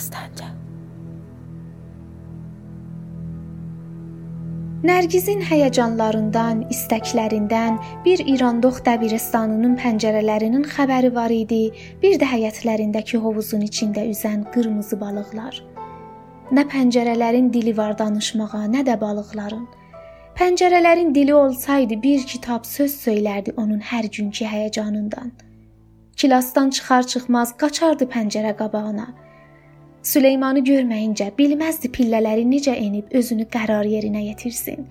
Dastanca. Nərgizin həyəcanlarından, istəklərindən bir İrandox dəbirstanının pəncərələrinin xəbəri var idi, bir də həyətlərindəki hovuzun içində üzən qırmızı balıqlar. Nə pəncərələrin dili var danışmağa, nə də balıqların. Pəncərələrin dili olsaydı bir kitab söz söylərdi onun hər günkü həyəcanından. Kilasdan çıxar-çıxmaz qaçardı pəncərə qabağına. Süleymanı görməyincə bilməzdi pillələri necə enib özünü qərar yerinə yetirsin.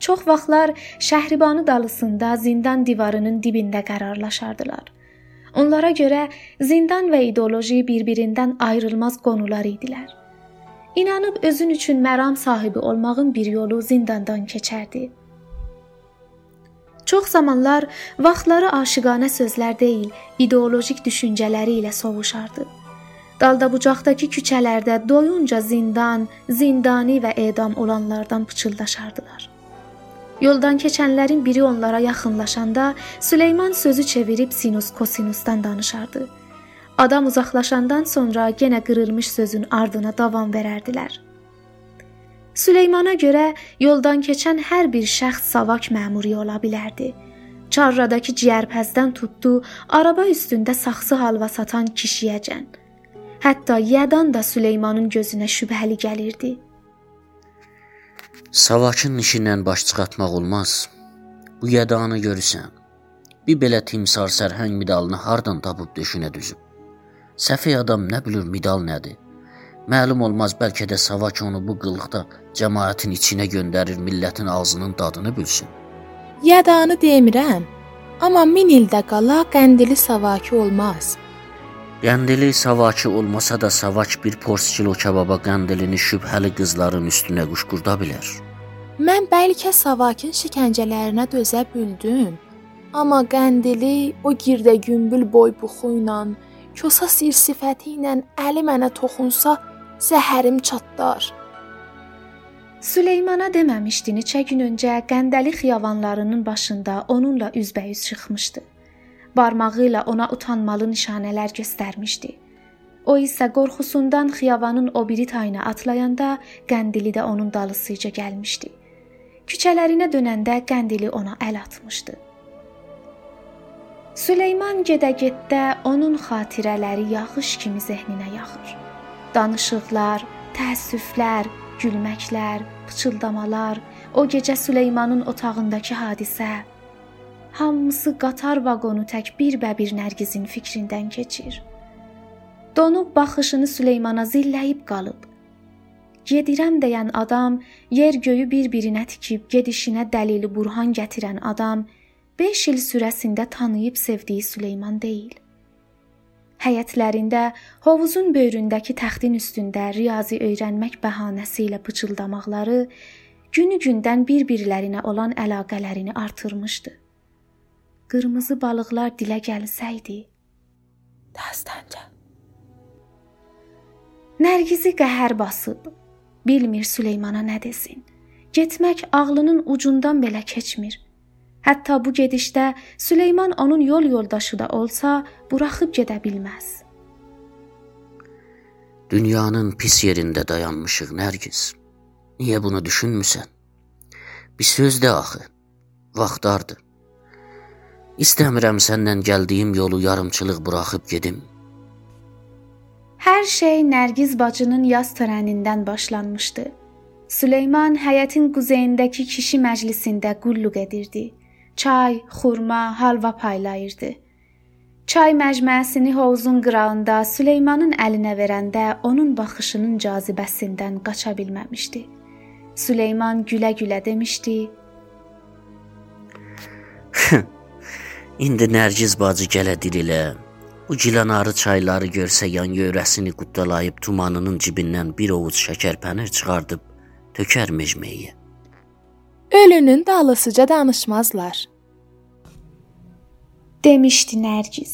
Çox vaxtlar Şəhribanı dalısında zindan divarının dibində qərarlaşardılar. Onlara görə zindan və ideoloji bir-birindən ayrılmaz qonular idilər. İnanıb özün üçün məram sahibi olmağın bir yolu zindandan keçərdi. Çox zamanlar vaxtları aşiqanə sözlər deyil, ideolojik düşüncələri ilə sovuşardı. Daldabucaqdakı küçələrdə doyunca zindan, zindani və edam olanlardan pıçıldaşardılar. Yoldan keçənlərin biri onlara yaxınlaşanda Süleyman sözü çevirib sinus kosinusdan danışardı. Adam uzaqlaşandan sonra yenə qırılmış sözün ardına davam verərdilər. Süleymana görə yoldan keçən hər bir şəxs savak məmuri ola bilərdi. Çarradakı ciyərpəzdən tutdu, araba üstündə saxsı halva satan kişiyəcən. Hətta yadan da Süleymanın gözünə şübhəli gəlirdi. Savakın işindən baş çıxartmaq olmaz. Bu yadanı görürsən. Bir belə timsar sərhəng medalını hardan tapıb döşünə düzüb? Səfeh adam nə bilir medal nədir? Məlum olmaz bəlkə də Savak onu bu qılıqda cəmaətin içinə göndərir, millətin ağzının dadını bilsin. Yadanı demirəm, amma min ildə qala qəndili Savaki olmaz. Qəndili savakı olmasa da savak bir porsikilo kababa qəndilini şübhəli qızların üstünə quşqurda bilər. Mən bəlkə Savakın şikəncələrinə dözə bildim, amma qəndili o girdə gümbül boy buxu ilə, kosa sir sifəti ilə əli mənə toxunsa, zəhərim çatlar. Süleymana deməmişdi neçə gün öncə Qəndəli xiyavanlarının başında onunla üzbəüz çıxmışdı barmağı ilə ona utanmalı nişanələr göstərmişdi. O isə qorxusundan xiyavanın o biri tayına atlayanda qəndili də onun dalısıca gəlmişdi. Küçələrinə dönəndə qəndili ona əl atmışdı. Süleyman gedə-getdə onun xatirələri yağış kimi zehninə yağır. Danışıqlar, təəssüflər, gülməklər, pıçıldamalar, o gecə Süleymanın otağındakı hadisə, hamısı qatar vaqonu tək bir-bəbir Nərgizin fikrindən keçir. Donub baxışını Süleymana zilləyib qalıb. Gedirəm deyən adam, yer göyü bir-birinə tikib gedişinə dəlili burhan gətirən adam 5 il sürəsində tanıyıb sevdiyi Süleyman deyil. Həyətlərində, hovuzun böyründəki təxtin üstündə riyazi öyrənmək bəhanəsi ilə pıçıldamaqları günü-gündən bir-birlərinə olan əlaqələrini artırmışdı qırmızı balıqlar dilə gəlsəydi. Dastanca. Nərgizi qəhər basıb, bilmir Süleymana nə desin. Getmək ağlının ucundan belə keçmir. Hətta bu gedişdə Süleyman onun yol yoldaşı da olsa, buraxıb gedə bilməz. Dünyanın pis yerində dayanmışıq Nərgiz. Niyə bunu düşünmüsən? Bir söz də axı. Vaxtlardır. İstəmirəm səndən gəldiyim yolu yarımçılıq buraxıb gedim. Hər şey Nərgiz bacının yaz törənindən başlanmışdı. Süleyman həyətin quzeyindəki kişi məclisində qulluq edirdi. Çay, xurma, halva paylayırdı. Çay məcmuəsini hovuzun qırağında Süleymanın əlinə verəndə onun baxışının cazibəsindən qaça bilməmişdi. Süleyman gülə-gülə demişdi: İndi Nərgiz bacı gələ dirilə. Bu gilanarı çayları görsə yan yörəsini quddalayıb tumanının cibindən bir ovuc şəkər pənir çıxardıb tökər mecmeyə. Ölünün dalısıca danışmazlar. demişdi Nərgiz.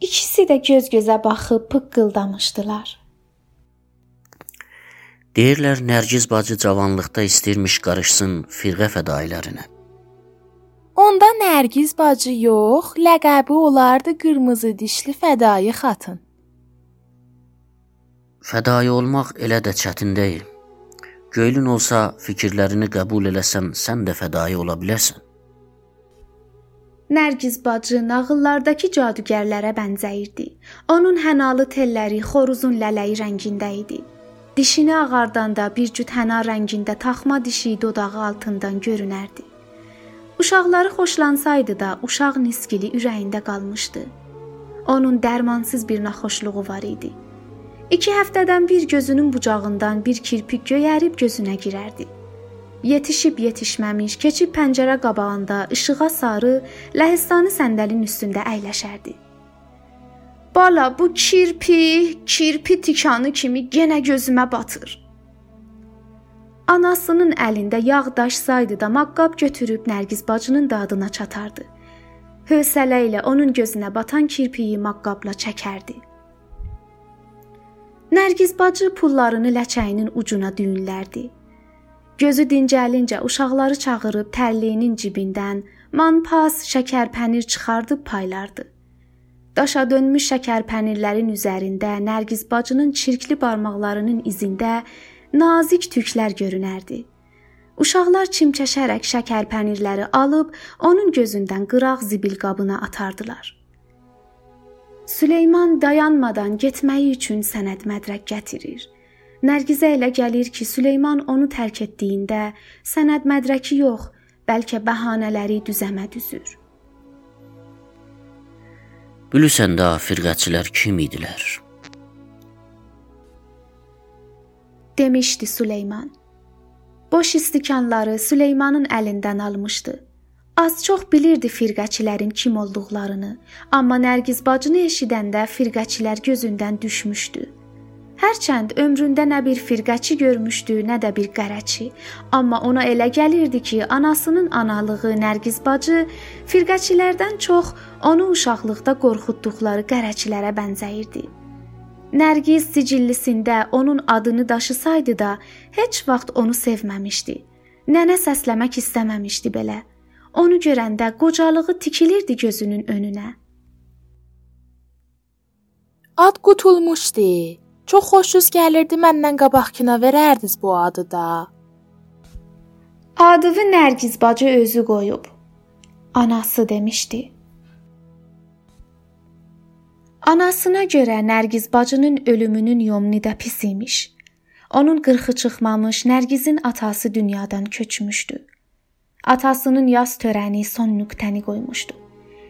İkisi də göz-gözə baxıb pıqqıldamışdılar. Deyirlər Nərgiz bacı cavanlıqda istirmiş qarışsın firqə fədailərinə. Onda Nərgiz bacı yox, ləqəbi olardı qırmızı dişli fədai xatın. fədai olmaq elə də çətin deyil. Göylün olsa, fikirlərini qəbul eləsən, sən də fədai ola bilərsən. Nərgiz bacı nağıllardakı cadugərlərə bənzəyirdi. Onun hənalı telləri xoruzun lələyi rəngində idi. Dişini ağardanda bir cüt həna rəngində taxma dişi dodağı altından görünərdi. Uşaqları xoşlansaydı da, uşaq niskili ürəyində qalmışdı. Onun dərmansız bir naxoşluğu var idi. 2 həftədən bir gözünün bucağından bir kirpik göyərib gözünə girərdi. Yetişib yetişməmiş, keçib pəncərə qabağında işığa sarı ləhistani səndəlin üstündə əyləşərdi. Bala, bu kirpi, kirpi tikanı kimi yenə gözümə batır. Anasının əlində yağ daşsaydı da maqqab götürüb Nərgiz bacının dadına çatardı. Hövsələ ilə onun gözünə batan kirpiyi maqqabla çəkərdi. Nərgiz bacı pullarını ləçəyinin ucuna düyünlərdi. Gözü dincəlincə uşaqları çağırıb tərliyinin cibindən manpas, şəkər pənir çıxardıb paylardı. Daşa dönmüş şəkər pənirlərin üzərində Nərgiz bacının çirkli barmaqlarının izində nazik tüklər görünərdi. Uşaqlar çimçəşərək şəkər pənirləri alıb onun gözündən qıraq zibil qabına atardılar. Süleyman dayanmadan getməyi üçün sənəd mədrək gətirir. Nərgizə elə gəlir ki, Süleyman onu tərk etdiyində sənəd mədrəki yox, bəlkə bəhanələri düzəmə düzür. Bilirsən də firqəçilər kim idilər? Demişdi Süleyman. Boş istikanları Süleymanın əlindən almışdı. Az çox bilirdi firqəçilərin kim olduqlarını, amma Nərgiz bacını eşidəndə firqəçilər gözündən düşmüşdü. Hərçənd ömründə nə bir firqəçi görmüşdü, nə də bir qərəçi, amma ona elə gəlirdi ki, anasının analığı Nərgiz bacı firqəçilərdən çox onu uşaqlıqda qorxutduqları qərəçilərə bənzəyirdi. Nərgiz sicillisində onun adını daşısaydı da, heç vaxt onu sevməmişdi. Nənə səsləmək istəməmişdi belə. Onu görəndə qocalığı tikilirdi gözünün önünə. Ad qutulmuşdu. Çox xoşunuz gəlirdi məndən qabaqkına verərdiniz bu adı da. Adını Nərgiz bacı özü qoyub. Anası demişdi. Anasına görə Nərgiz bacının ölümünün yomni də pis imiş. Onun qırxı çıxmamış Nərgizin atası dünyadan köçmüşdü. Atasının yas törəni son nöqtəni qoymuşdu.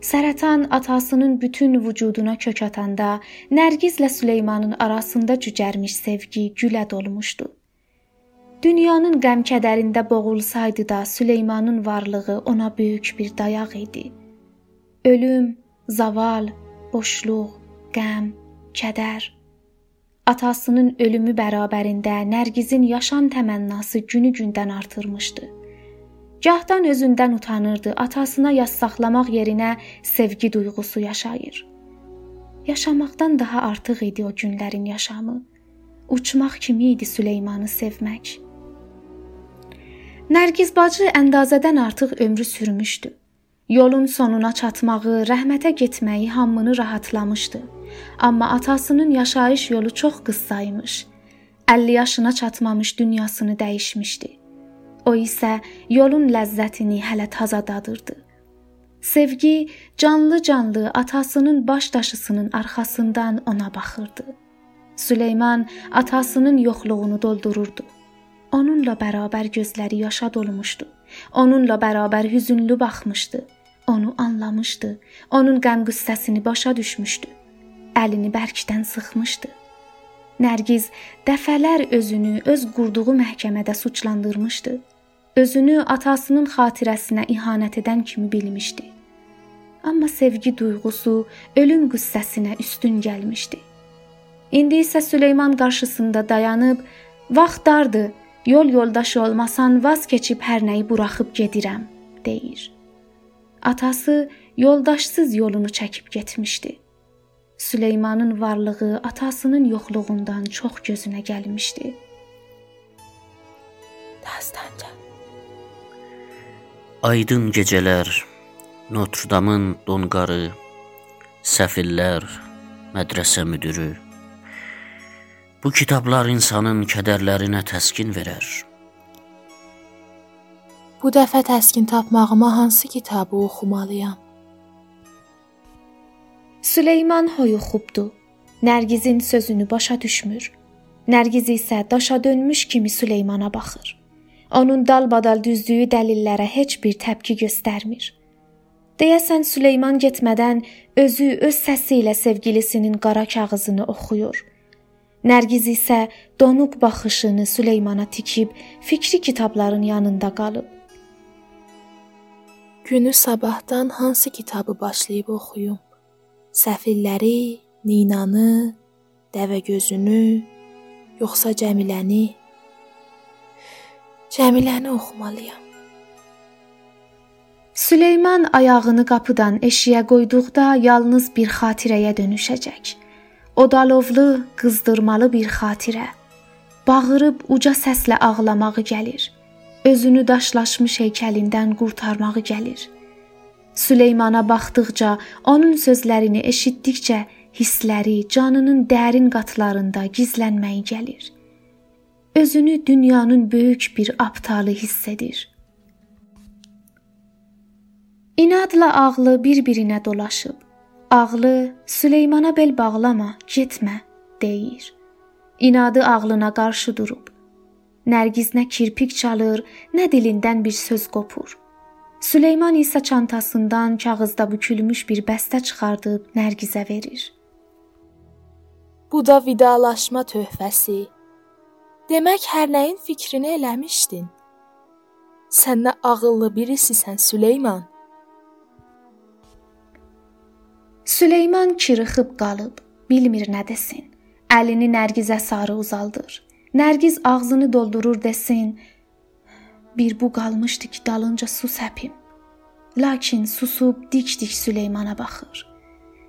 Sərətan atasının bütün vücuduna kök atanda Nərgizlə Süleymanın arasında cücərmiş sevgi gülə dolmuşdu. Dünyanın qəm-kədərində boğulsaydı da Süleymanın varlığı ona böyük bir dayaq idi. Ölüm, zaval, boşluq, qəm, kədər atasının ölümü bərabərində Nərgizin yaşam təmənnası günü-gündən artırmışdı. Gahdan özündən utanırdı, atasına yas saxlamaq yerinə sevgi duyğusu yaşayır. Yaşamaqdan daha artıq idi o günlərin yaşamı. Uçmaq kimi idi Süleymanı sevmək. Nərgiz bacı əndazədən artıq ömrü sürmüşdü. Yolun sonuna çatmağı, rəhmətə getməyi hamını rahatlamışdı. Amma atasının yaşayış yolu çox qıssaymış. 50 yaşına çatmamış dünyasını dəyişmişdi. O isə yolun ləzzətini hələ taza dadırdı. Sevgi canlı-canlı atasının baş daşısının arxasından ona baxırdı. Süleyman atasının yoxluğunu doldururdu. Onunla bərabər gözləri yaşa dolmuşdu. Onunla bərabər hüzünlü baxmışdı. Onu anlamışdı. Onun qəm-qüssəsini başa düşmüşdü. Əlini bərkdən sıxmışdı. Nərgiz dəfələr özünü öz qurduğu məhkəmədə suçlandırmışdı. Özünü atasının xatirəsinə ihanət edən kimi bilmişdi. Amma sevgi duyğusu ölüm qüssəsinə üstün gəlmişdi. İndi isə Süleyman qarşısında dayanıb, "Vaxt dardı, yol yoldaşı olmasan vaz keçib hər nəyi buraxıb gedirəm." deyir. Atası yoldaşsız yolunu çəkib getmişdi. Süleymanın varlığı atasının yoxluğundan çox gözünə gəlmişdi. Dastanca. Aydın gecələr, Notre-Dame'ın donqarı, səfillər, mədrəsə müdürü, Bu kitablar insanın kədərlərinə təskin verər. Bu dəfə təskin tapmağıma hansı kitabı oxumalıyam? Süleyman hoyuxubdu. Nərgizin sözünü başa düşmür. Nərgiz isə daşa dönmüş kimi Süleymana baxır. Onun dalbadal düzdüyü dəlillərə heç bir təpki göstərmir. Deyəsən Süleyman getmədən özü öz səsi ilə sevgilisinin qara kağızını oxuyur. Nərgiz isə donuq baxışını Süleymana tikib fikri kitabların yanında qalıb. Günü sabahdan hansı kitabı başlayıb oxuyum? Səfilləri, Ninanı, Dəvəgözünü, yoxsa Cəmiləni? Cəmiləni oxumalıyam. Süleyman ayağını qapıdan eşiyə qoyduqda yalnız bir xatirəyə dönüşəcək. Odalovlu, qızdırmalı bir xatirə. Bağırıb uca səslə ağlamağı gəlir. Özünü daşlaşmış heykəlindən qurtarmağı gəlir. Süleymana baxdıqca, onun sözlərini eşitdikcə hissləri canının dərin qatlarında gizlənməyi gəlir özünü dünyanın böyük bir aptalı hiss edir. İnadla ağlı bir-birinə dolaşıb. Ağlı Süleymana bel bağlama, getmə deyir. İnadı ağlına qarşı durub. Nərgiz nə kirpik çalır, nə dilindən bir söz qopur. Süleyman isə çantasından kağızda bükülmüş bir bəstə çıxardıb Nərgizə verir. Bu da vidalaşma töhfəsi. Demək hər nəyin fikrini eləmişdin. Sən nə ağıllı birisisən, Süleyman. Süleyman çırıxıb qalıb, bilmir nə desin. Əlini Nərgizə sarı uzaldır. Nərgiz ağzını doldurur desin. Bir bu qalmışdı ki, dalınca su səpim. Lakin susub dik-dik Süleymana baxır.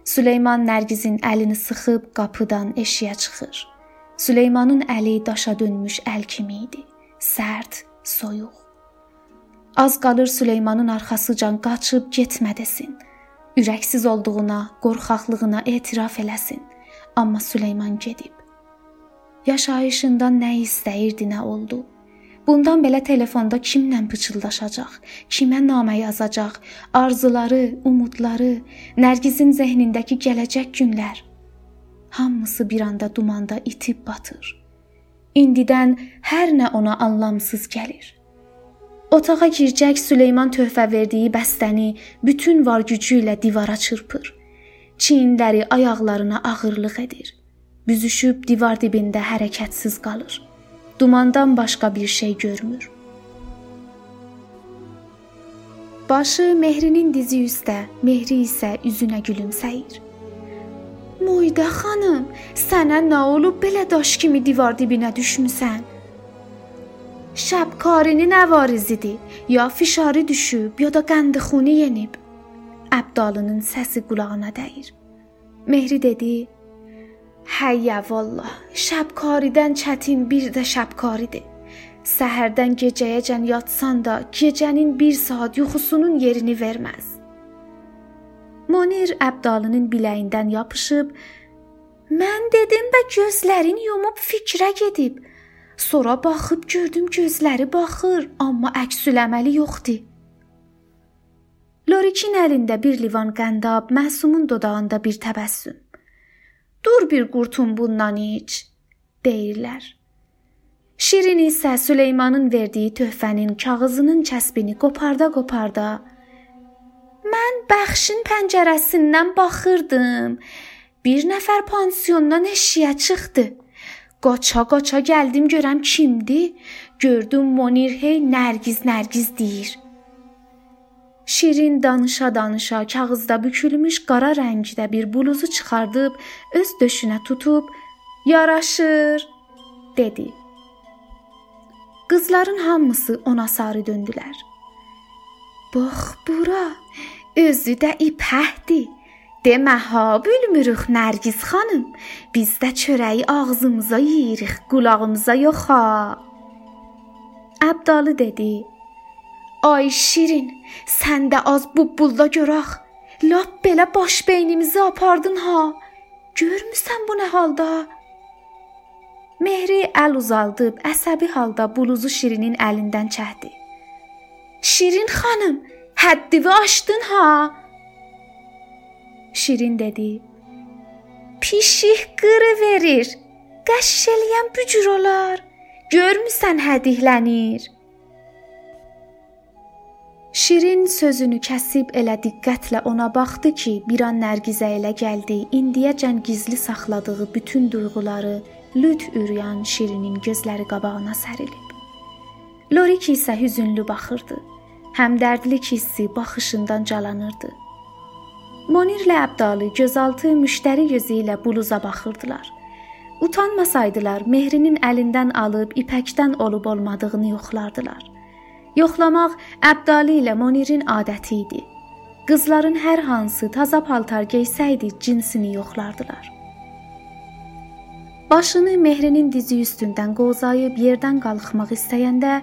Süleyman Nərgizin əlini sıxıb qapıdan eşiyə çıxır. Süleymanın əli daşa dönmüş əl kimi idi. Sərt, soyuq. Az qalır Süleymanın arxasıcan qaçıb getmə desin. Ürəksiz olduğuna, qorxaqlığına etiraf eləsin. Amma Süleyman gedib. Yaşayışından nə istəyirdi, nə oldu? Bundan belə telefonda kimlə pıçıldaşacaq, kimə namə yazacaq, arzuları, umudları, Nərgizin zehnindəki gələcək günlər hamısı bir anda dumanda itib batır. İndidən hər nə ona anlamsız gəlir. Otağa girəcək Süleyman töhfə verdiyi bəstəni bütün var gücü ilə divara çırpır. Çiyinləri ayaqlarına ağırlıq edir. Büzüşüb divar dibində hərəkətsiz qalır. Dumandan başqa bir şey görmür. Başı Mehrinin dizi üstə, Mehri isə üzünə gülümsəyir. Moyda xanım, sənə nə olub belə daş kimi divar dibinə düşmüsən? Şəbkarinin əvarizidir. Ya fişarı düşüb, ya da qəndixuni yenib. Əbdalının səsi qulağına dəyir. Mehri dedi: "Həyyə vallah, şəbkaridən çətin bir də şəbkaridir. Səhərdən gecəyəcən yatsan da, gecənin 1 saat yuxusunun yerini verməz." Monir Əbdalının biləyindən yapışıb, "Mən dedim bə gözlərin yumub fikrə gedib. Sonra baxıb gördüm gözləri baxır, amma əksüləməli yoxdur." Lorikin əlində bir livan qəndab, Məsumun dodağında bir təbəssüm. "Dur bir qurtum bundan iç," deyirlər. Şirin isə Süleymanın verdiyi töhfənin kağızının kəsbini qoparda-qoparda Mən bəxşin pəncərəsindən baxırdım. Bir nəfər pansiondan eşiyə çıxdı. Qaça-qaça gəldim görəm kimdir? Gördüm Monir hey Nərgiz Nərgiz deyir. Şirin danışa-danışa kağızda bükülmüş qara rəngdə bir bluzu çıxardıb öz döşünə tutub "Yaraşır" dedi. Qızların hamısı ona sarı döndülər. Bax bura, Özü də ipəhdir. Demə ha bülmürük Nərgiz xanım. Biz də çörəyi ağzımıza yeyirik, qulağımıza yox ha. Əbdalı dedi. Ay Şirin, sən də az bu bulla görək. Lap belə baş beynimizi apardın ha. Görmüsən bu nə halda? Mehri əl uzaldıb əsəbi halda buluzu Şirinin əlindən çəkdi. "Şirin xanım, həddini aşdın ha?" Şirin dedi. "Pişik qırı verir. Qəşş eləyən bücür olar. Görmüsən hədiklənir." Şirin sözünü kəsib elə diqqətlə ona baxdı ki, bir an Nərgizə elə gəldi, indiyəcən gizli saxladığı bütün duyğuları lüt üryan Şirinin gözləri qabağına sərilib. Lorik isə hüzünlü baxırdı. Həmdərdlik hissi baxışından calanırdı. Monirlə Əbdalı gözaltı müştəri gözü ilə buluza baxırdılar. Utanmasaydılar, Mehrinin əlindən alıb ipəkdən olub olmadığını yoxlardılar. Yoxlamaq Əbdali ilə Monirin adəti idi. Qızların hər hansı taza paltar geysəydi, cinsini yoxlardılar. Başını Mehrinin dizi üstündən qozayıb yerdən qalxmaq istəyəndə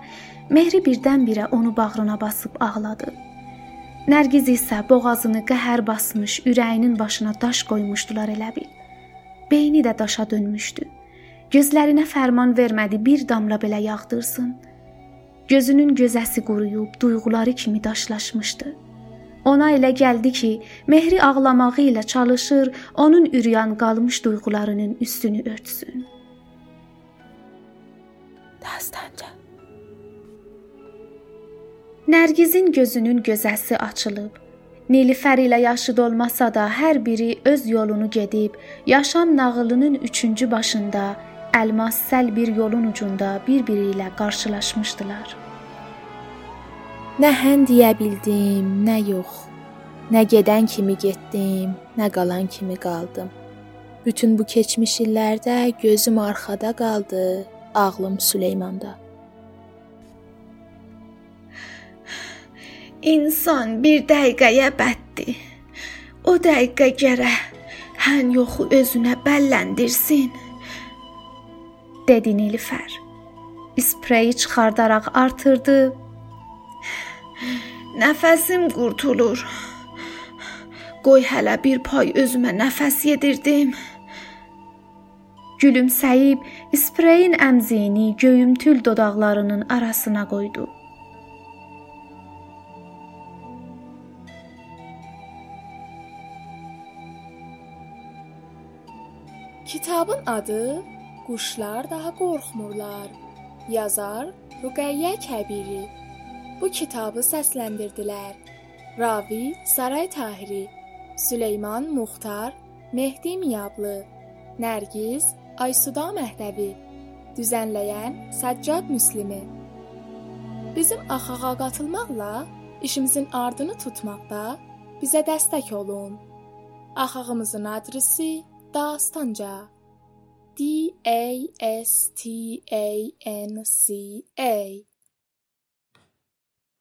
Mehri birdən-birə onu bağrına basıb ağladı. Nərgiz isə boğazını qəhər basmış, ürəyinin başına daş qoymuşdular elə bil. Beyni də daşa dönmüşdü. Gözlərinə fərman vermədi bir damla belə yağdırsın. Gözünün gözəsi quruyub, duyğuları kimi daşlaşmışdı. Ona elə gəldi ki, Mehri ağlamağı ilə çalışır, onun üryan qalmış duyğularının üstünü örtsün. Dastanca. Nərgizin gözünün gözəsi açılıb. Nilüfər ilə yaşı dolmasa da hər biri öz yolunu gedib, yaşam nağılının üçüncü başında Əlmassəl bir yolun ucunda bir-biri ilə qarşılaşmışdılar. Nə hän deyə bildim, nə yox. Nə gedən kimi getdim, nə qalan kimi qaldım. Bütün bu keçmiş illərdə gözüm arxada qaldı, ağlım Süleymanda. İnsan bir dəqiqəyə bəddir. O dəqiqə gərək hän yoxu özünə bəlləndirsin dedi Nilüfər. İspreyi çıxardaraq artırdı. Nəfəsim qurtulur. Qoy hələ bir pay özümə nəfəs yedirdim. Gülümsəyib ispreyin əmziyini göyümtül dodaqlarının arasına qoydu. Kitabın adı Quşlar daha qorxmurlar. Yazar Ruqəyyə Kəbiri. Bu kitabı səsləndirdilər. Ravi Saray Tahiri, Süleyman Muxtar, Mehdi Miyablı, Nərgiz Aysuda Məhdəvi. Düzənləyən Səccad Müslimi. Bizim axağa qatılmaqla işimizin ardını tutmaqda bizə dəstək olun. Axağımızın adresi Dastanca D A S T A N C A